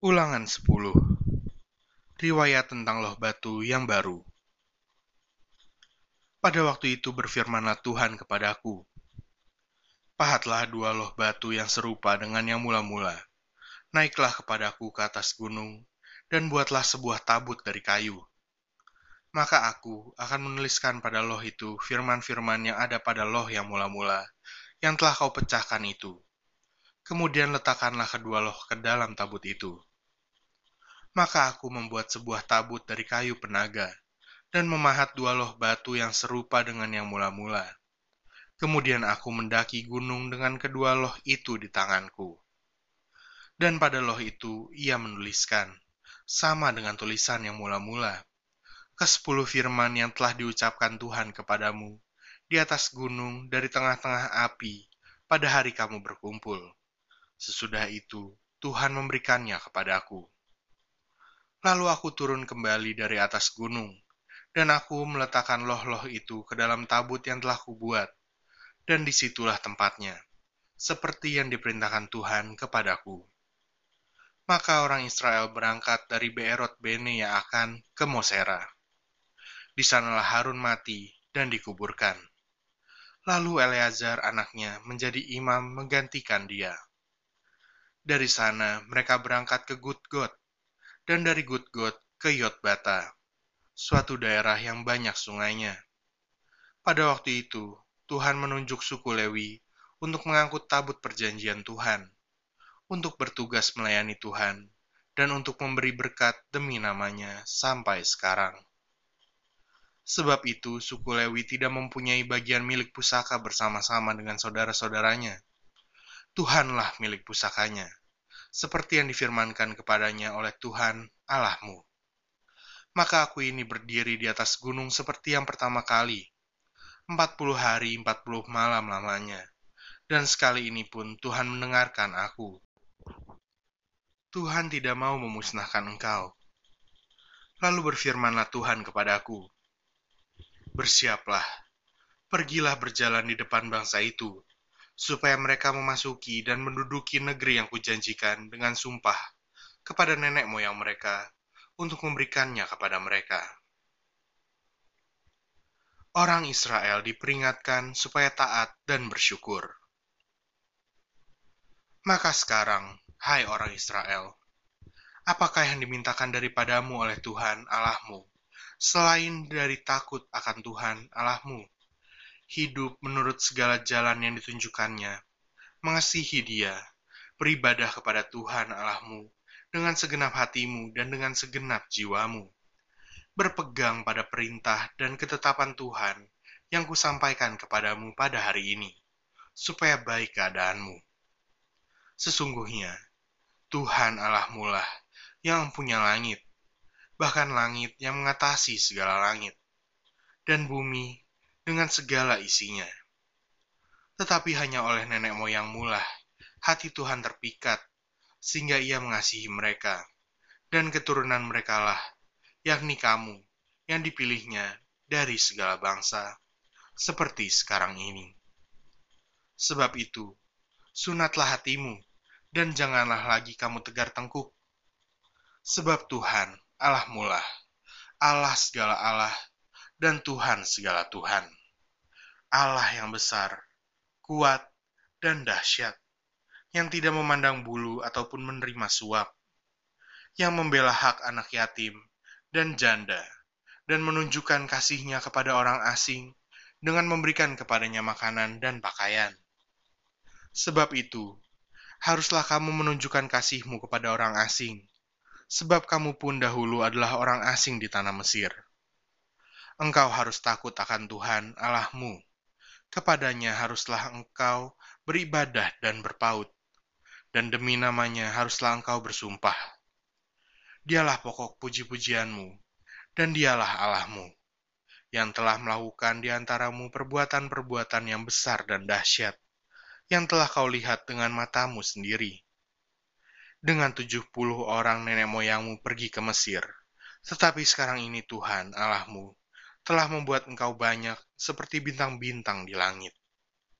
Ulangan 10 Riwayat tentang loh batu yang baru Pada waktu itu berfirmanlah Tuhan kepadaku, Pahatlah dua loh batu yang serupa dengan yang mula-mula. Naiklah kepadaku ke atas gunung, dan buatlah sebuah tabut dari kayu. Maka aku akan menuliskan pada loh itu firman-firman yang ada pada loh yang mula-mula, yang telah kau pecahkan itu. Kemudian letakkanlah kedua loh ke dalam tabut itu maka aku membuat sebuah tabut dari kayu penaga dan memahat dua loh batu yang serupa dengan yang mula-mula. Kemudian aku mendaki gunung dengan kedua loh itu di tanganku. Dan pada loh itu ia menuliskan, sama dengan tulisan yang mula-mula, kesepuluh firman yang telah diucapkan Tuhan kepadamu di atas gunung dari tengah-tengah api pada hari kamu berkumpul. Sesudah itu, Tuhan memberikannya kepadaku. Lalu aku turun kembali dari atas gunung, dan aku meletakkan loh-loh itu ke dalam tabut yang telah kubuat, dan di situlah tempatnya, seperti yang diperintahkan Tuhan kepadaku. Maka orang Israel berangkat dari Beerot Bene yang akan ke Mosera. Di sanalah Harun mati dan dikuburkan. Lalu Eleazar anaknya menjadi imam menggantikan dia. Dari sana mereka berangkat ke Gutgot, dan dari Gutgot ke Yotbata, suatu daerah yang banyak sungainya. Pada waktu itu, Tuhan menunjuk suku Lewi untuk mengangkut tabut perjanjian Tuhan, untuk bertugas melayani Tuhan, dan untuk memberi berkat demi namanya sampai sekarang. Sebab itu, suku Lewi tidak mempunyai bagian milik pusaka bersama-sama dengan saudara-saudaranya. Tuhanlah milik pusakanya seperti yang difirmankan kepadanya oleh Tuhan Allahmu. Maka aku ini berdiri di atas gunung seperti yang pertama kali, empat puluh hari empat puluh malam lamanya, dan sekali ini pun Tuhan mendengarkan aku. Tuhan tidak mau memusnahkan engkau. Lalu berfirmanlah Tuhan kepadaku, Bersiaplah, pergilah berjalan di depan bangsa itu, supaya mereka memasuki dan menduduki negeri yang kujanjikan dengan sumpah kepada nenek moyang mereka untuk memberikannya kepada mereka. Orang Israel diperingatkan supaya taat dan bersyukur. Maka sekarang, hai orang Israel, apakah yang dimintakan daripadamu oleh Tuhan Allahmu, selain dari takut akan Tuhan Allahmu hidup menurut segala jalan yang ditunjukkannya, mengasihi dia, beribadah kepada Tuhan Allahmu dengan segenap hatimu dan dengan segenap jiwamu, berpegang pada perintah dan ketetapan Tuhan yang kusampaikan kepadamu pada hari ini, supaya baik keadaanmu. Sesungguhnya, Tuhan Allahmu lah yang punya langit, bahkan langit yang mengatasi segala langit, dan bumi dengan segala isinya. Tetapi hanya oleh nenek moyangmu lah hati Tuhan terpikat, sehingga ia mengasihi mereka, dan keturunan mereka lah, yakni kamu, yang dipilihnya dari segala bangsa, seperti sekarang ini. Sebab itu, sunatlah hatimu, dan janganlah lagi kamu tegar tengkuk. Sebab Tuhan, Allah mulah, Allah segala Allah, dan Tuhan segala Tuhan. Allah yang besar, kuat, dan dahsyat, yang tidak memandang bulu ataupun menerima suap, yang membela hak anak yatim dan janda, dan menunjukkan kasihnya kepada orang asing dengan memberikan kepadanya makanan dan pakaian. Sebab itu, haruslah kamu menunjukkan kasihmu kepada orang asing, sebab kamu pun dahulu adalah orang asing di tanah Mesir engkau harus takut akan Tuhan Allahmu. Kepadanya haruslah engkau beribadah dan berpaut, dan demi namanya haruslah engkau bersumpah. Dialah pokok puji-pujianmu, dan dialah Allahmu, yang telah melakukan di antaramu perbuatan-perbuatan yang besar dan dahsyat, yang telah kau lihat dengan matamu sendiri. Dengan tujuh puluh orang nenek moyangmu pergi ke Mesir, tetapi sekarang ini Tuhan Allahmu telah membuat engkau banyak seperti bintang-bintang di langit.